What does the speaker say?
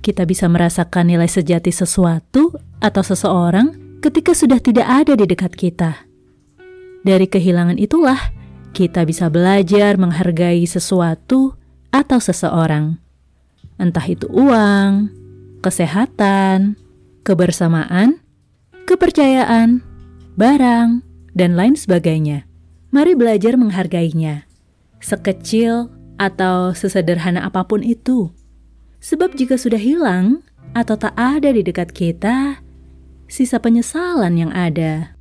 kita bisa merasakan nilai sejati sesuatu atau seseorang ketika sudah tidak ada di dekat kita. Dari kehilangan itulah kita bisa belajar menghargai sesuatu atau seseorang, entah itu uang, kesehatan, kebersamaan, kepercayaan, barang, dan lain sebagainya. Mari belajar menghargainya, sekecil atau sesederhana apa pun itu. Sebab jika sudah hilang atau tak ada di dekat kita, sisa penyesalan yang ada.